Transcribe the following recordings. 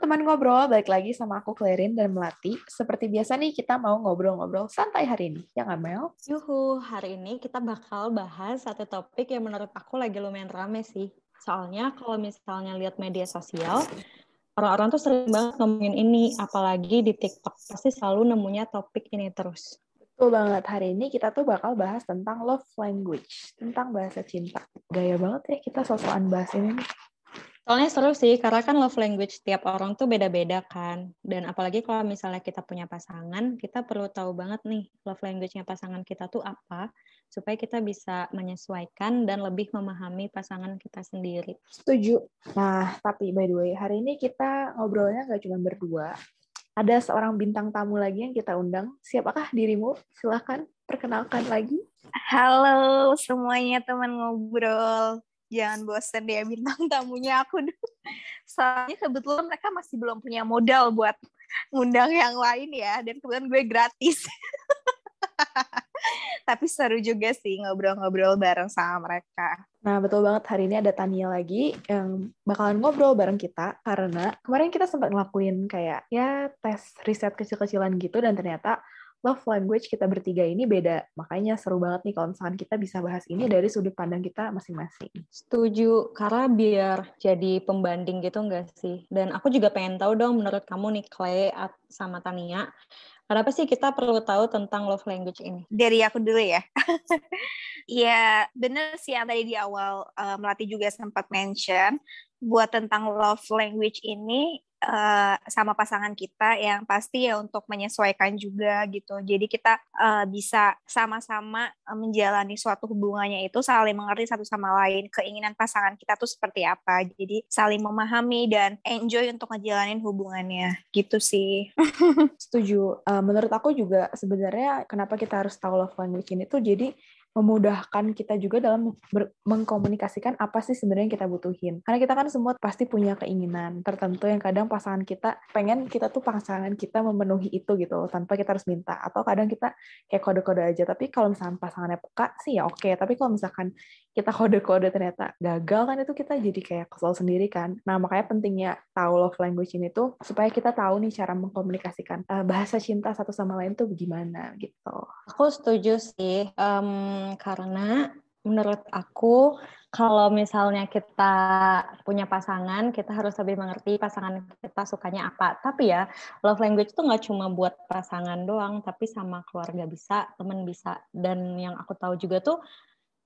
teman ngobrol, balik lagi sama aku Clarin dan Melati. Seperti biasa nih kita mau ngobrol-ngobrol santai hari ini, ya nggak Mel? Yuhu, hari ini kita bakal bahas satu topik yang menurut aku lagi lumayan rame sih. Soalnya kalau misalnya lihat media sosial, orang-orang tuh sering banget ngomongin ini, apalagi di TikTok. Pasti selalu nemunya topik ini terus. Betul banget, hari ini kita tuh bakal bahas tentang love language, tentang bahasa cinta. Gaya banget ya kita sosokan bahas ini nih. Soalnya seru sih, karena kan love language tiap orang tuh beda-beda kan. Dan apalagi kalau misalnya kita punya pasangan, kita perlu tahu banget nih love language-nya pasangan kita tuh apa, supaya kita bisa menyesuaikan dan lebih memahami pasangan kita sendiri. Setuju. Nah, tapi by the way, hari ini kita ngobrolnya nggak cuma berdua. Ada seorang bintang tamu lagi yang kita undang. Siapakah dirimu? Silahkan perkenalkan lagi. Halo semuanya teman ngobrol jangan bosen deh bintang tamunya aku soalnya kebetulan mereka masih belum punya modal buat ngundang yang lain ya dan kebetulan gue gratis tapi seru juga sih ngobrol-ngobrol bareng sama mereka. Nah, betul banget hari ini ada Tania lagi yang bakalan ngobrol bareng kita karena kemarin kita sempat ngelakuin kayak ya tes riset kecil-kecilan gitu dan ternyata love language kita bertiga ini beda. Makanya seru banget nih kalau misalkan kita bisa bahas ini dari sudut pandang kita masing-masing. Setuju, karena biar jadi pembanding gitu enggak sih? Dan aku juga pengen tahu dong menurut kamu nih Clay sama Tania, kenapa sih kita perlu tahu tentang love language ini? Dari aku dulu ya. Iya, bener sih yang tadi di awal uh, Melati juga sempat mention buat tentang love language ini uh, sama pasangan kita yang pasti ya untuk menyesuaikan juga gitu. Jadi kita uh, bisa sama-sama menjalani suatu hubungannya itu saling mengerti satu sama lain. Keinginan pasangan kita tuh seperti apa. Jadi saling memahami dan enjoy untuk ngejalanin hubungannya gitu sih. Setuju. Uh, menurut aku juga sebenarnya kenapa kita harus tahu love language ini tuh jadi memudahkan kita juga dalam mengkomunikasikan apa sih sebenarnya yang kita butuhin. Karena kita kan semua pasti punya keinginan tertentu yang kadang pasangan kita pengen kita tuh pasangan kita memenuhi itu gitu tanpa kita harus minta atau kadang kita kayak kode-kode aja. Tapi kalau misalkan pasangannya peka sih ya oke. Tapi kalau misalkan kita kode-kode ternyata gagal kan itu kita jadi kayak kesel sendiri kan. Nah makanya pentingnya tahu love language ini tuh supaya kita tahu nih cara mengkomunikasikan uh, bahasa cinta satu sama lain tuh gimana gitu. Aku setuju sih um, karena menurut aku kalau misalnya kita punya pasangan, kita harus lebih mengerti pasangan kita sukanya apa. Tapi ya, love language itu nggak cuma buat pasangan doang, tapi sama keluarga bisa, temen bisa. Dan yang aku tahu juga tuh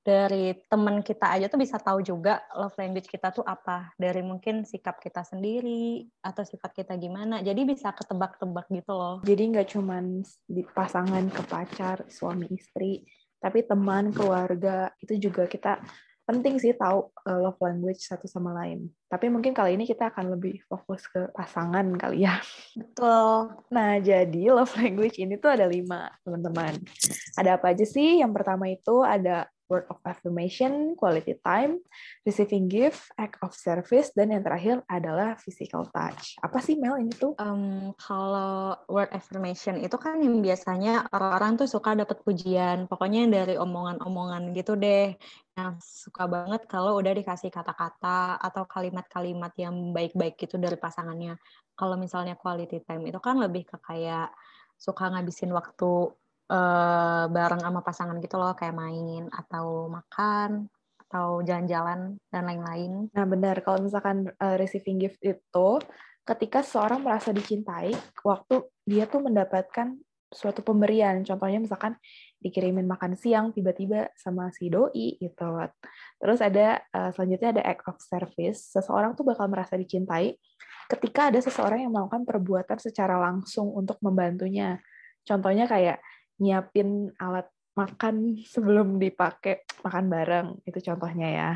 dari teman kita aja tuh bisa tahu juga love language kita tuh apa dari mungkin sikap kita sendiri atau sifat kita gimana jadi bisa ketebak-tebak gitu loh jadi nggak cuman di pasangan ke pacar suami istri tapi teman keluarga itu juga kita penting sih tahu uh, love language satu sama lain. Tapi mungkin kali ini kita akan lebih fokus ke pasangan kali ya. Betul. Nah, jadi love language ini tuh ada lima, teman-teman. Ada apa aja sih? Yang pertama itu ada word of affirmation, quality time, receiving gift, act of service, dan yang terakhir adalah physical touch. Apa sih Mel ini tuh? Um, kalau word affirmation itu kan yang biasanya orang-orang tuh suka dapat pujian, pokoknya dari omongan-omongan gitu deh. Yang suka banget kalau udah dikasih kata-kata atau kalimat-kalimat yang baik-baik gitu dari pasangannya. Kalau misalnya quality time itu kan lebih ke kayak suka ngabisin waktu uh, bareng sama pasangan gitu loh kayak main atau makan atau jalan-jalan dan lain-lain. Nah benar. Kalau misalkan uh, receiving gift itu ketika seorang merasa dicintai waktu dia tuh mendapatkan suatu pemberian. Contohnya misalkan dikirimin makan siang tiba-tiba sama si doi gitu. Terus ada uh, selanjutnya ada act of service. Seseorang tuh bakal merasa dicintai ketika ada seseorang yang melakukan perbuatan secara langsung untuk membantunya. Contohnya kayak nyiapin alat makan sebelum dipakai makan bareng itu contohnya ya.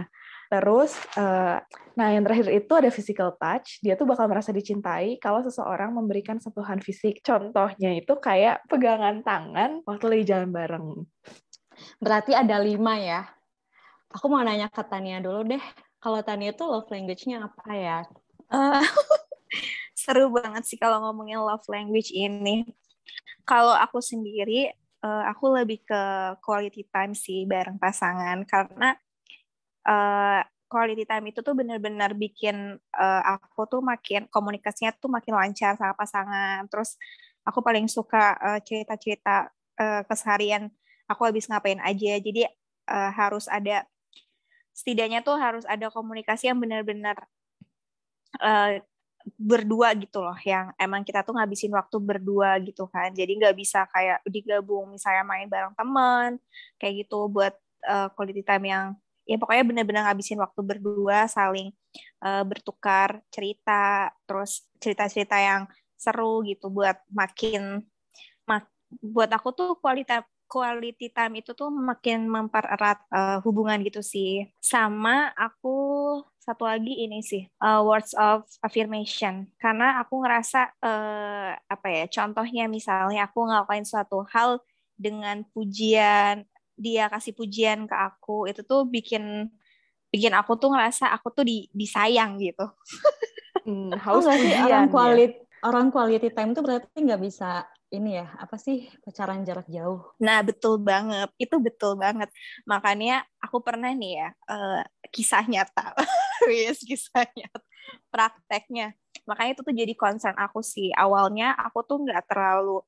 Terus uh, nah yang terakhir itu ada physical touch. Dia tuh bakal merasa dicintai kalau seseorang memberikan sentuhan fisik. Contohnya itu kayak pegangan tangan waktu lagi jalan bareng. Berarti ada lima ya? Aku mau nanya ke Tania dulu deh. Kalau Tania tuh love language-nya apa ya? Uh, seru banget sih kalau ngomongin love language ini kalau aku sendiri, uh, aku lebih ke quality time sih bareng pasangan karena uh, quality time itu tuh benar-benar bikin uh, aku tuh makin komunikasinya tuh makin lancar sama pasangan. Terus aku paling suka cerita-cerita uh, keseharian aku habis ngapain aja. Jadi uh, harus ada setidaknya tuh harus ada komunikasi yang benar-benar uh, berdua gitu loh yang emang kita tuh ngabisin waktu berdua gitu kan jadi nggak bisa kayak digabung misalnya main bareng teman kayak gitu buat uh, quality time yang ya pokoknya benar-benar ngabisin waktu berdua saling uh, bertukar cerita terus cerita-cerita yang seru gitu buat makin mak buat aku tuh kualitas quality time itu tuh makin mempererat uh, hubungan gitu sih. Sama aku satu lagi ini sih uh, words of affirmation karena aku ngerasa uh, apa ya contohnya misalnya aku ngelakuin suatu hal dengan pujian dia kasih pujian ke aku itu tuh bikin bikin aku tuh ngerasa aku tuh di disayang gitu. Hmm, haus oh, pujian. Orang quality ya? orang quality time tuh berarti nggak bisa ini ya apa sih pacaran jarak jauh? Nah betul banget, itu betul banget. Makanya aku pernah nih ya uh, kisah nyata, yes kisah nyata, prakteknya. Makanya itu tuh jadi concern aku sih. Awalnya aku tuh nggak terlalu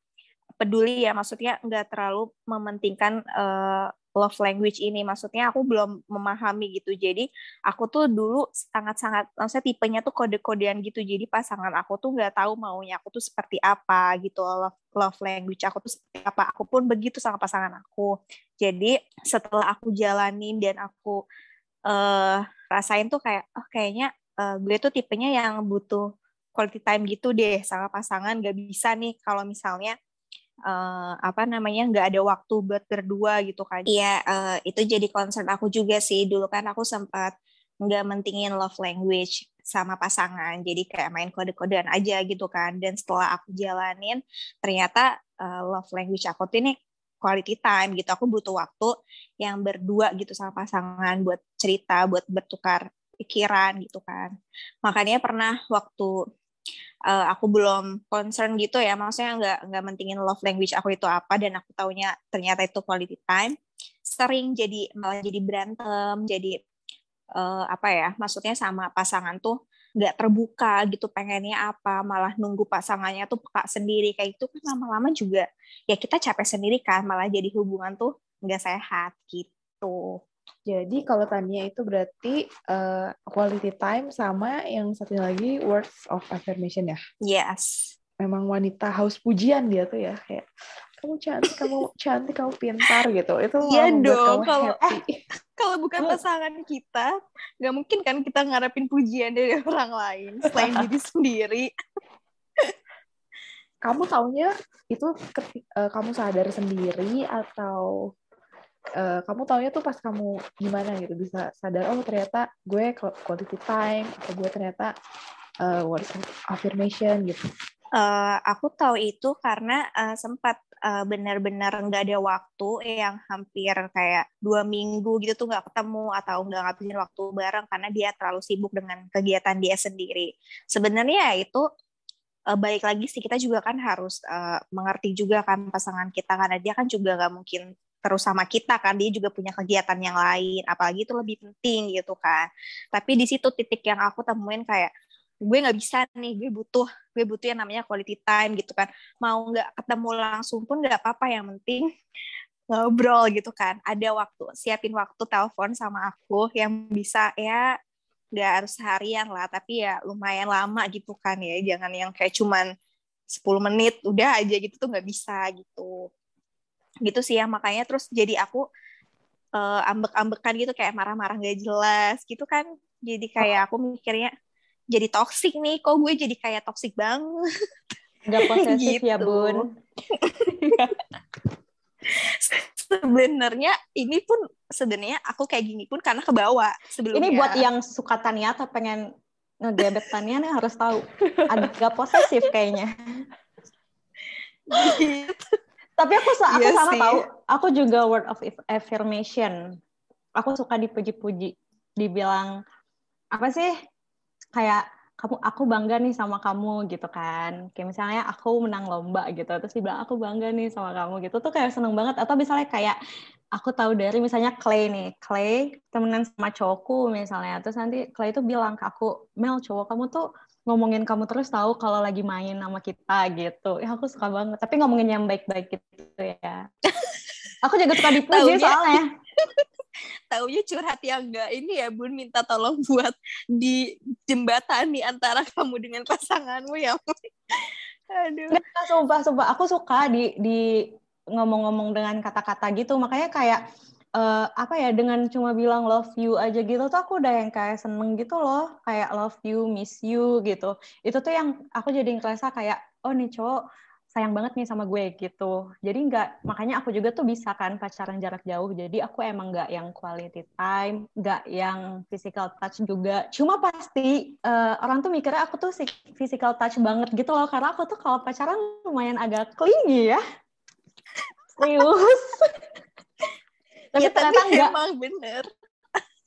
peduli ya, maksudnya nggak terlalu mementingkan uh, love language ini. Maksudnya aku belum memahami gitu. Jadi aku tuh dulu sangat-sangat maksudnya tipenya tuh kode-kodean gitu. Jadi pasangan aku tuh nggak tahu maunya aku tuh seperti apa gitu. Love, love language aku tuh seperti apa. Aku pun begitu sama pasangan aku. Jadi setelah aku jalanin dan aku uh, rasain tuh kayak oh kayaknya uh, gue tuh tipenya yang butuh quality time gitu deh sama pasangan gak bisa nih kalau misalnya uh, apa namanya nggak ada waktu buat berdua gitu kan. Iya uh, itu jadi concern aku juga sih. Dulu kan aku sempat nggak mentingin love language sama pasangan jadi kayak main kode-kodean aja gitu kan. Dan setelah aku jalanin ternyata uh, love language aku tuh ini quality time gitu. Aku butuh waktu yang berdua gitu sama pasangan buat cerita buat bertukar pikiran gitu kan. Makanya pernah waktu uh, aku belum concern gitu ya maksudnya nggak nggak mentingin love language aku itu apa dan aku taunya ternyata itu quality time sering jadi malah jadi berantem jadi uh, apa ya maksudnya sama pasangan tuh nggak terbuka gitu pengennya apa malah nunggu pasangannya tuh peka sendiri kayak itu kan lama-lama juga ya kita capek sendiri kan malah jadi hubungan tuh nggak sehat gitu jadi kalau Tania itu berarti uh, quality time sama yang satu lagi words of affirmation ya? Yes. Memang wanita haus pujian dia tuh ya kayak kamu cantik, kamu cantik, kamu pintar gitu. Itu Iya dong. Kalau eh, kalau bukan pasangan kita, nggak mungkin kan kita ngarepin pujian dari orang lain selain diri sendiri. kamu taunya itu ketika, uh, kamu sadar sendiri atau uh, kamu taunya tuh pas kamu gimana gitu bisa sadar oh ternyata gue quality time atau gue ternyata uh, words of affirmation gitu. Uh, aku tahu itu karena uh, sempat uh, benar-benar nggak ada waktu yang hampir kayak dua minggu gitu tuh nggak ketemu atau nggak ngabisin waktu bareng karena dia terlalu sibuk dengan kegiatan dia sendiri. Sebenarnya itu uh, balik lagi sih kita juga kan harus uh, mengerti juga kan pasangan kita karena dia kan juga nggak mungkin terus sama kita kan dia juga punya kegiatan yang lain apalagi itu lebih penting gitu kan tapi di situ titik yang aku temuin kayak gue nggak bisa nih gue butuh gue butuh yang namanya quality time gitu kan. Mau nggak ketemu langsung pun nggak apa-apa yang penting ngobrol gitu kan. Ada waktu siapin waktu telepon sama aku yang bisa ya nggak harus seharian lah tapi ya lumayan lama gitu kan ya. Jangan yang kayak cuman 10 menit udah aja gitu tuh nggak bisa gitu. Gitu sih ya makanya terus jadi aku uh, ambek-ambekan gitu kayak marah-marah gak jelas gitu kan. Jadi kayak aku mikirnya jadi toxic nih kok gue jadi kayak toxic banget nggak posesif ya, gitu. ya bun sebenarnya ini pun sebenarnya aku kayak gini pun karena kebawa sebelumnya ini buat yang suka Tania atau pengen ngegebet Tania nih harus tahu agak posesif kayaknya gitu. Tapi aku aku iya sama tahu, aku juga word of affirmation. Aku suka dipuji-puji, dibilang apa sih? Kayak kamu aku bangga nih sama kamu gitu kan. Kayak misalnya aku menang lomba gitu, terus dibilang aku bangga nih sama kamu gitu tuh kayak seneng banget atau misalnya kayak aku tahu dari misalnya Clay nih, Clay temenan sama cowokku misalnya, terus nanti Clay itu bilang ke aku, Mel cowok kamu tuh ngomongin kamu terus tahu kalau lagi main sama kita gitu. Ya aku suka banget, tapi ngomongin yang baik-baik gitu ya. aku juga suka dipuji soalnya. Taunya curhat yang enggak ini ya Bun minta tolong buat di jembatan di antara kamu dengan pasanganmu ya. Aduh. Nggak, sumpah, sumpah. Aku suka di di ngomong-ngomong dengan kata-kata gitu makanya kayak uh, apa ya dengan cuma bilang love you aja gitu tuh aku udah yang kayak seneng gitu loh kayak love you miss you gitu itu tuh yang aku jadi ngerasa kayak oh nih cowok sayang banget nih sama gue gitu. Jadi nggak makanya aku juga tuh bisa kan pacaran jarak jauh. Jadi aku emang nggak yang quality time nggak yang physical touch juga. Cuma pasti uh, orang tuh mikirnya aku tuh physical touch banget gitu loh. Karena aku tuh kalau pacaran lumayan agak clingy ya. Serius? Tapi ya, ternyata tapi enggak emang bener.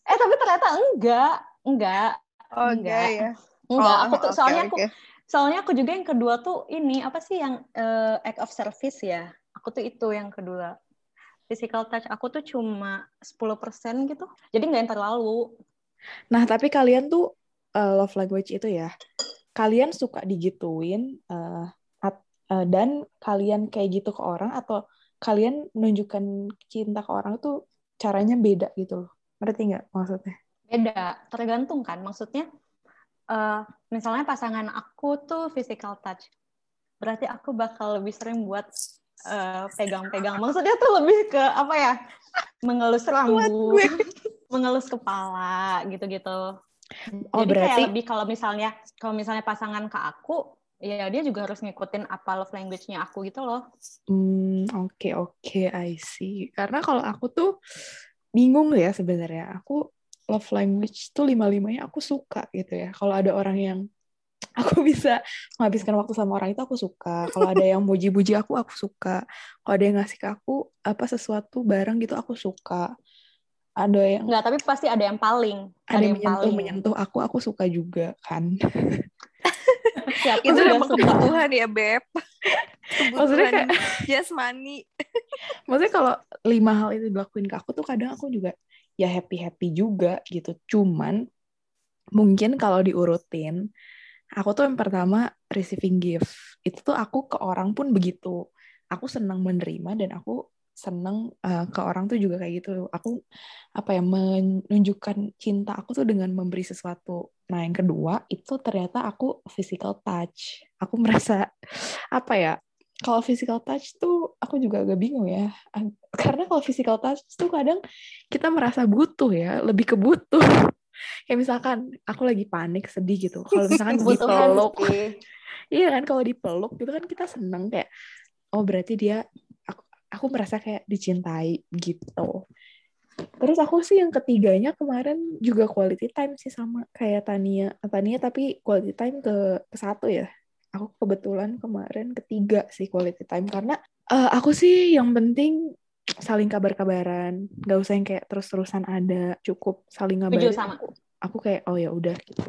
Eh tapi ternyata enggak enggak oh enggak, ya? Enggak oh, aku tuh okay, soalnya okay. aku soalnya aku juga yang kedua tuh ini apa sih yang uh, act of service ya? Aku tuh itu yang kedua. Physical touch. Aku tuh cuma 10% gitu. Jadi nggak yang terlalu. Nah tapi kalian tuh uh, love language itu ya. Kalian suka digituin uh, uh, dan kalian kayak gitu ke orang atau kalian menunjukkan cinta ke orang tuh caranya beda gitu loh. Ngerti nggak maksudnya? Beda, tergantung kan. Maksudnya, uh, misalnya pasangan aku tuh physical touch. Berarti aku bakal lebih sering buat pegang eh, pegang-pegang. Maksudnya tuh lebih ke apa ya? Mengelus rambut, mengelus kepala gitu-gitu. Oh, Jadi berarti kayak lebih kalau misalnya kalau misalnya pasangan ke aku, ya dia juga harus ngikutin apa love language-nya aku gitu loh. Hmm, oke okay, oke, okay, I see. Karena kalau aku tuh bingung ya sebenarnya. Aku love language tuh lima-limanya aku suka gitu ya. Kalau ada orang yang aku bisa menghabiskan waktu sama orang itu aku suka. Kalau ada yang muji-muji aku, aku suka. Kalau ada yang ngasih ke aku apa sesuatu barang gitu aku suka. Ada yang Enggak, tapi pasti ada yang paling. Ada, ada yang menyentuh paling. menyentuh aku, aku suka juga kan. Siap, itu memang kebutuhan ya beb maksudnya kayak money. maksudnya kalau lima hal itu dilakuin ke aku tuh kadang aku juga ya happy happy juga gitu. Cuman mungkin kalau diurutin aku tuh yang pertama receiving gift. Itu tuh aku ke orang pun begitu. Aku senang menerima dan aku seneng uh, ke orang tuh juga kayak gitu. Aku apa ya menunjukkan cinta aku tuh dengan memberi sesuatu. Nah yang kedua itu ternyata aku physical touch. Aku merasa apa ya kalau physical touch tuh aku juga agak bingung ya. Karena kalau physical touch tuh kadang kita merasa butuh ya lebih ke butuh. Kayak misalkan aku lagi panik sedih gitu. Kalau misalkan dipeluk. Iya kan kalau dipeluk gitu kan kita seneng kayak oh berarti dia aku merasa kayak dicintai gitu. Terus aku sih yang ketiganya kemarin juga quality time sih sama kayak Tania. Tania tapi quality time ke ke satu ya aku kebetulan kemarin ketiga sih quality time karena uh, aku sih yang penting saling kabar-kabaran nggak usah yang kayak terus-terusan ada cukup saling ngabarin sama. Aku, aku kayak oh ya udah gitu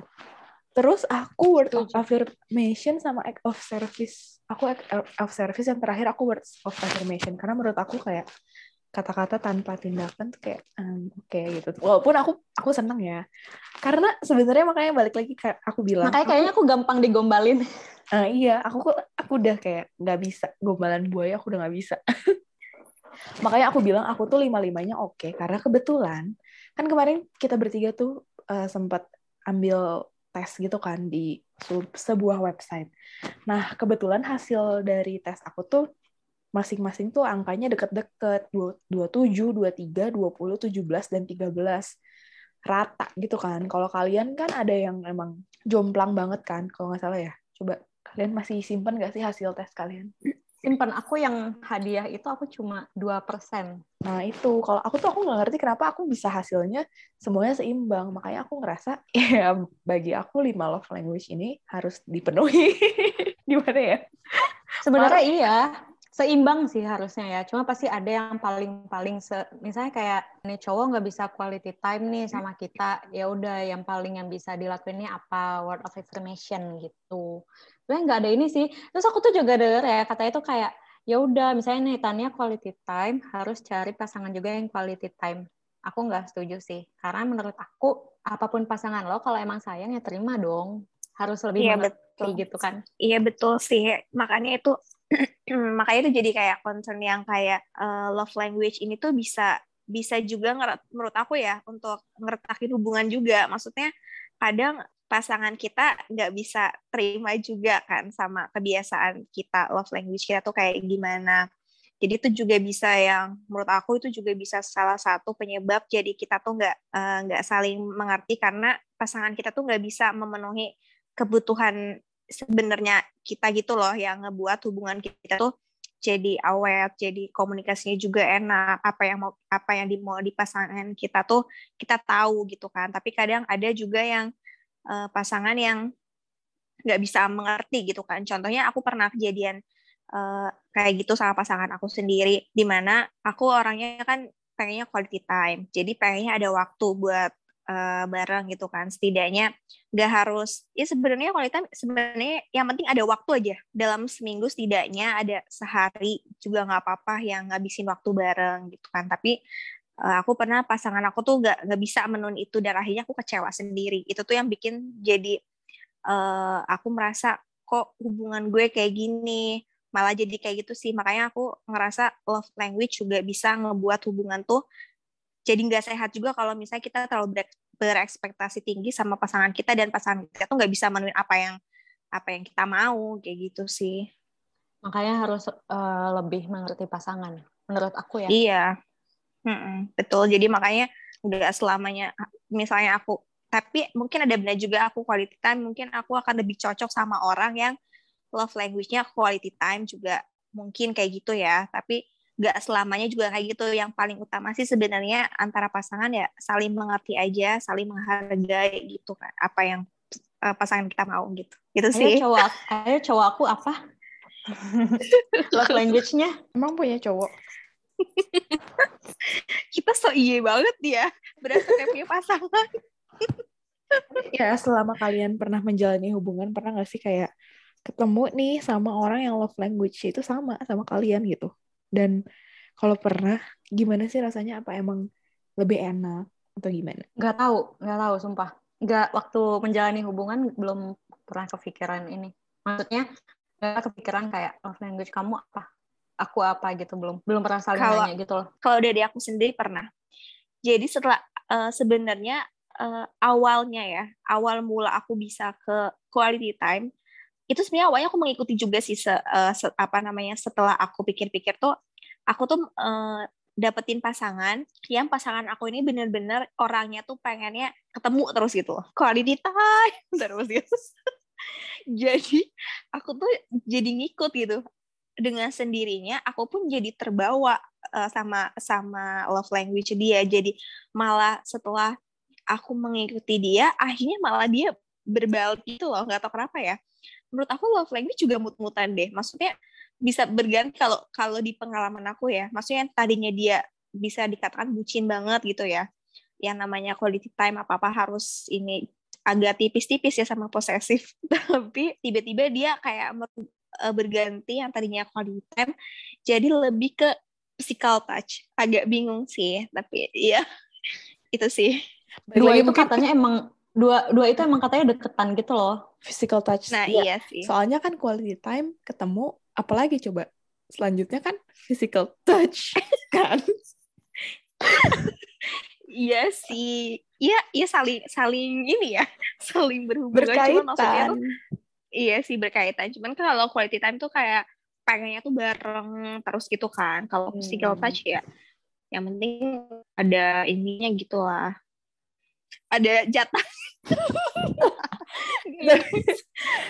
Terus aku word of affirmation sama act of service. Aku act of service yang terakhir aku words of affirmation karena menurut aku kayak kata-kata tanpa tindakan tuh kayak um, oke okay, gitu. Walaupun aku aku seneng ya. Karena sebenarnya makanya balik lagi kayak aku bilang. Makanya kayaknya aku, aku gampang digombalin. Uh, iya, aku aku udah kayak nggak bisa gombalan buaya aku udah nggak bisa. makanya aku bilang aku tuh lima limanya oke okay, karena kebetulan kan kemarin kita bertiga tuh uh, sempat ambil tes gitu kan di sebuah website. Nah, kebetulan hasil dari tes aku tuh masing-masing tuh angkanya deket-deket 27, 23, 20, 17 dan 13 rata gitu kan. Kalau kalian kan ada yang emang jomplang banget kan kalau nggak salah ya. Coba kalian masih simpen gak sih hasil tes kalian? simpan aku yang hadiah itu aku cuma dua persen. Nah itu, kalau aku tuh aku nggak ngerti kenapa aku bisa hasilnya semuanya seimbang. Makanya aku ngerasa ya bagi aku lima love language ini harus dipenuhi. Gimana ya? Sebenarnya iya, seimbang sih harusnya ya. Cuma pasti ada yang paling-paling se misalnya kayak nih cowok nggak bisa quality time nih sama kita, ya udah yang paling yang bisa dilakuin ini apa? Word of affirmation gitu. Sebenarnya nggak ada ini sih. Terus aku tuh juga denger ya katanya itu kayak ya udah misalnya nih tanya quality time harus cari pasangan juga yang quality time. Aku nggak setuju sih. Karena menurut aku apa pun pasangan lo kalau emang sayang ya terima dong. Harus lebih iya, betul. gitu kan. Iya betul sih. Makanya itu makanya itu jadi kayak concern yang kayak uh, love language ini tuh bisa bisa juga menurut aku ya untuk ngeretakin hubungan juga. Maksudnya kadang pasangan kita nggak bisa terima juga kan sama kebiasaan kita love language kita tuh kayak gimana. Jadi itu juga bisa yang menurut aku itu juga bisa salah satu penyebab jadi kita tuh nggak eh, nggak uh, saling mengerti karena pasangan kita tuh nggak bisa memenuhi kebutuhan sebenarnya kita gitu loh yang ngebuat hubungan kita tuh jadi awet, jadi komunikasinya juga enak, apa yang mau apa yang di mau di pasangan kita tuh kita tahu gitu kan. Tapi kadang ada juga yang uh, pasangan yang nggak bisa mengerti gitu kan. Contohnya aku pernah kejadian uh, kayak gitu sama pasangan aku sendiri, di mana aku orangnya kan pengennya quality time, jadi pengennya ada waktu buat uh, bareng gitu kan. Setidaknya nggak harus, ya sebenarnya quality time sebenarnya yang penting ada waktu aja. Dalam seminggu setidaknya ada sehari juga nggak apa-apa yang ngabisin waktu bareng gitu kan. Tapi uh, aku pernah pasangan aku tuh nggak nggak bisa menun itu dan akhirnya aku kecewa sendiri. Itu tuh yang bikin jadi uh, aku merasa kok hubungan gue kayak gini malah jadi kayak gitu sih makanya aku ngerasa love language juga bisa ngebuat hubungan tuh jadi nggak sehat juga kalau misalnya kita terlalu berekspektasi tinggi sama pasangan kita dan pasangan kita tuh nggak bisa menuin apa yang apa yang kita mau kayak gitu sih. Makanya harus uh, lebih mengerti pasangan menurut aku ya. Iya. Mm-mm, betul. Jadi makanya nggak selamanya misalnya aku tapi mungkin ada benar juga aku quality time mungkin aku akan lebih cocok sama orang yang love language-nya quality time juga mungkin kayak gitu ya. Tapi nggak selamanya juga kayak gitu. Yang paling utama sih sebenarnya antara pasangan ya saling mengerti aja saling menghargai gitu kan apa yang uh, pasangan kita mau gitu. Gitu ayo sih. cowok ayo cowok aku apa? Love language-nya. Emang punya cowok? Kita so iye banget ya berasa kayak punya pasangan. Ya selama kalian pernah menjalani hubungan pernah nggak sih kayak ketemu nih sama orang yang love language itu sama sama kalian gitu. Dan kalau pernah, gimana sih rasanya? Apa emang lebih enak atau gimana? Gak tahu, gak tahu, sumpah. Gak waktu menjalani hubungan belum pernah kepikiran ini. Maksudnya gak kepikiran kayak love language kamu apa? Aku apa gitu belum belum pernah saling kalau, nanya gitu loh. Kalau dari aku sendiri pernah. Jadi setelah uh, sebenarnya uh, awalnya ya, awal mula aku bisa ke quality time itu sebenarnya awalnya aku mengikuti juga sih se, uh, se, apa namanya setelah aku pikir-pikir tuh aku tuh uh, dapetin pasangan yang pasangan aku ini bener-bener orangnya tuh pengennya ketemu terus gitu quality time terus gitu. Jadi aku tuh jadi ngikut gitu. Dengan sendirinya aku pun jadi terbawa uh, sama sama love language dia. Jadi malah setelah aku mengikuti dia akhirnya malah dia berbalik gitu loh. Nggak tahu kenapa ya menurut aku love language juga mut-mutan deh. Maksudnya bisa berganti kalau kalau di pengalaman aku ya. Maksudnya yang tadinya dia bisa dikatakan bucin banget gitu ya. Yang namanya quality time apa-apa harus ini agak tipis-tipis ya sama posesif. Tapi tiba-tiba dia kayak eh, berganti yang tadinya quality time jadi lebih ke physical touch. Agak bingung sih, tapi ya itu sih. Dua itu katanya emang dua dua itu emang katanya deketan gitu loh. Physical touch. Nah ya. iya sih. Soalnya kan quality time ketemu apalagi coba? Selanjutnya kan physical touch kan? Iya sih. Iya iya saling saling ini ya saling berhubungan. Berkaitan cuman maksudnya tuh iya sih berkaitan. Cuman kan kalau quality time tuh kayak pengennya tuh bareng terus gitu kan. Kalau physical hmm. touch ya yang penting ada ininya gitu lah. Ada jatah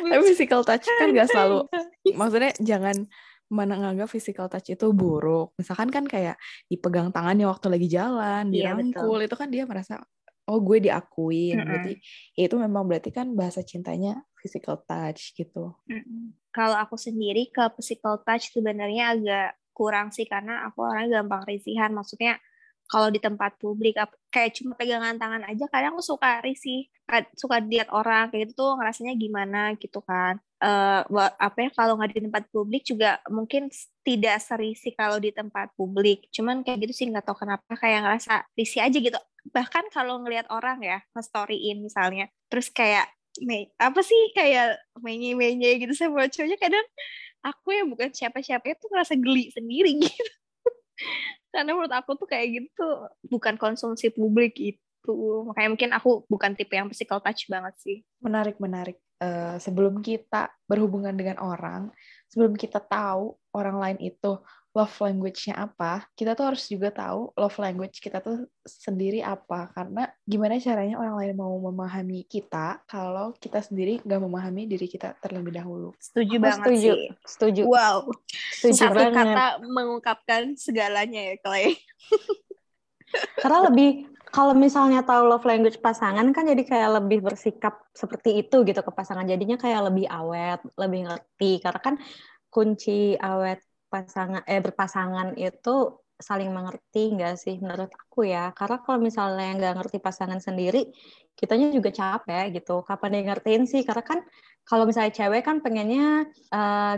tapi physical touch kan gak selalu. Maksudnya jangan mana nganggap physical touch itu buruk. Misalkan kan kayak dipegang tangannya waktu lagi jalan iya, dirangkul itu kan dia merasa oh gue diakuin. Mm -hmm. berarti ya itu memang berarti kan bahasa cintanya physical touch gitu. Mm -hmm. kalau aku sendiri ke physical touch sebenarnya agak kurang sih karena aku orangnya gampang risihan. Maksudnya kalau di tempat publik kayak cuma pegangan tangan aja kadang aku suka risih suka lihat orang kayak gitu tuh ngerasanya gimana gitu kan uh, apa ya kalau nggak di tempat publik juga mungkin tidak serisi kalau di tempat publik. Cuman kayak gitu sih nggak tahu kenapa kayak ngerasa risih aja gitu. Bahkan kalau ngelihat orang ya nge-storyin misalnya, terus kayak me, apa sih kayak menye-menye gitu sama cowoknya kadang aku yang bukan siapa-siapa itu ngerasa geli sendiri gitu. Karena menurut aku tuh kayak gitu bukan konsumsi publik itu. Makanya mungkin aku bukan tipe yang physical touch banget sih. Menarik, menarik. Uh, sebelum kita berhubungan dengan orang, sebelum kita tahu orang lain itu love language-nya apa, kita tuh harus juga tahu love language kita tuh sendiri apa. Karena gimana caranya orang lain mau memahami kita kalau kita sendiri nggak memahami diri kita terlebih dahulu. Setuju Aku banget setuju. sih. Setuju. Wow. Setuju Satu banget. kata mengungkapkan segalanya ya, Clay. Karena lebih kalau misalnya tahu love language pasangan kan jadi kayak lebih bersikap seperti itu gitu ke pasangan. Jadinya kayak lebih awet, lebih ngerti. Karena kan kunci awet pasangan eh berpasangan itu saling mengerti nggak sih menurut aku ya? Karena kalau misalnya nggak ngerti pasangan sendiri kitanya juga capek gitu. Kapan dia ngertiin sih? Karena kan kalau misalnya cewek kan pengennya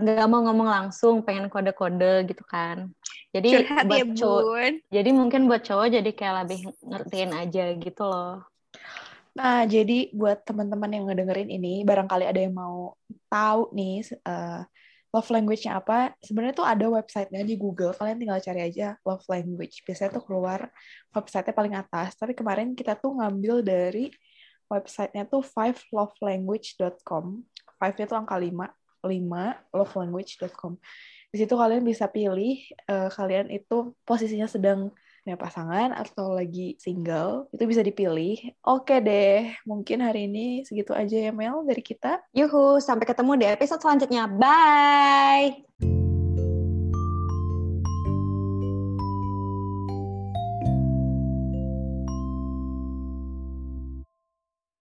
nggak uh, mau ngomong langsung pengen kode-kode gitu kan. Jadi Curhat buat ya, cowok Bun. jadi mungkin buat cowok jadi kayak lebih ngertiin aja gitu loh. Nah, jadi buat teman-teman yang ngedengerin ini, barangkali ada yang mau tahu nih uh, love language-nya apa, sebenarnya tuh ada website-nya di Google. Kalian tinggal cari aja love language. Biasanya tuh keluar website-nya paling atas. Tapi kemarin kita tuh ngambil dari website-nya tuh fivelovelanguage.com. Five-nya tuh angka 5. 5 lovelanguage.com. Di situ kalian bisa pilih uh, kalian itu posisinya sedang punya pasangan atau lagi single, itu bisa dipilih. Oke deh, mungkin hari ini segitu aja ya Mel dari kita. Yuhu, sampai ketemu di episode selanjutnya. Bye!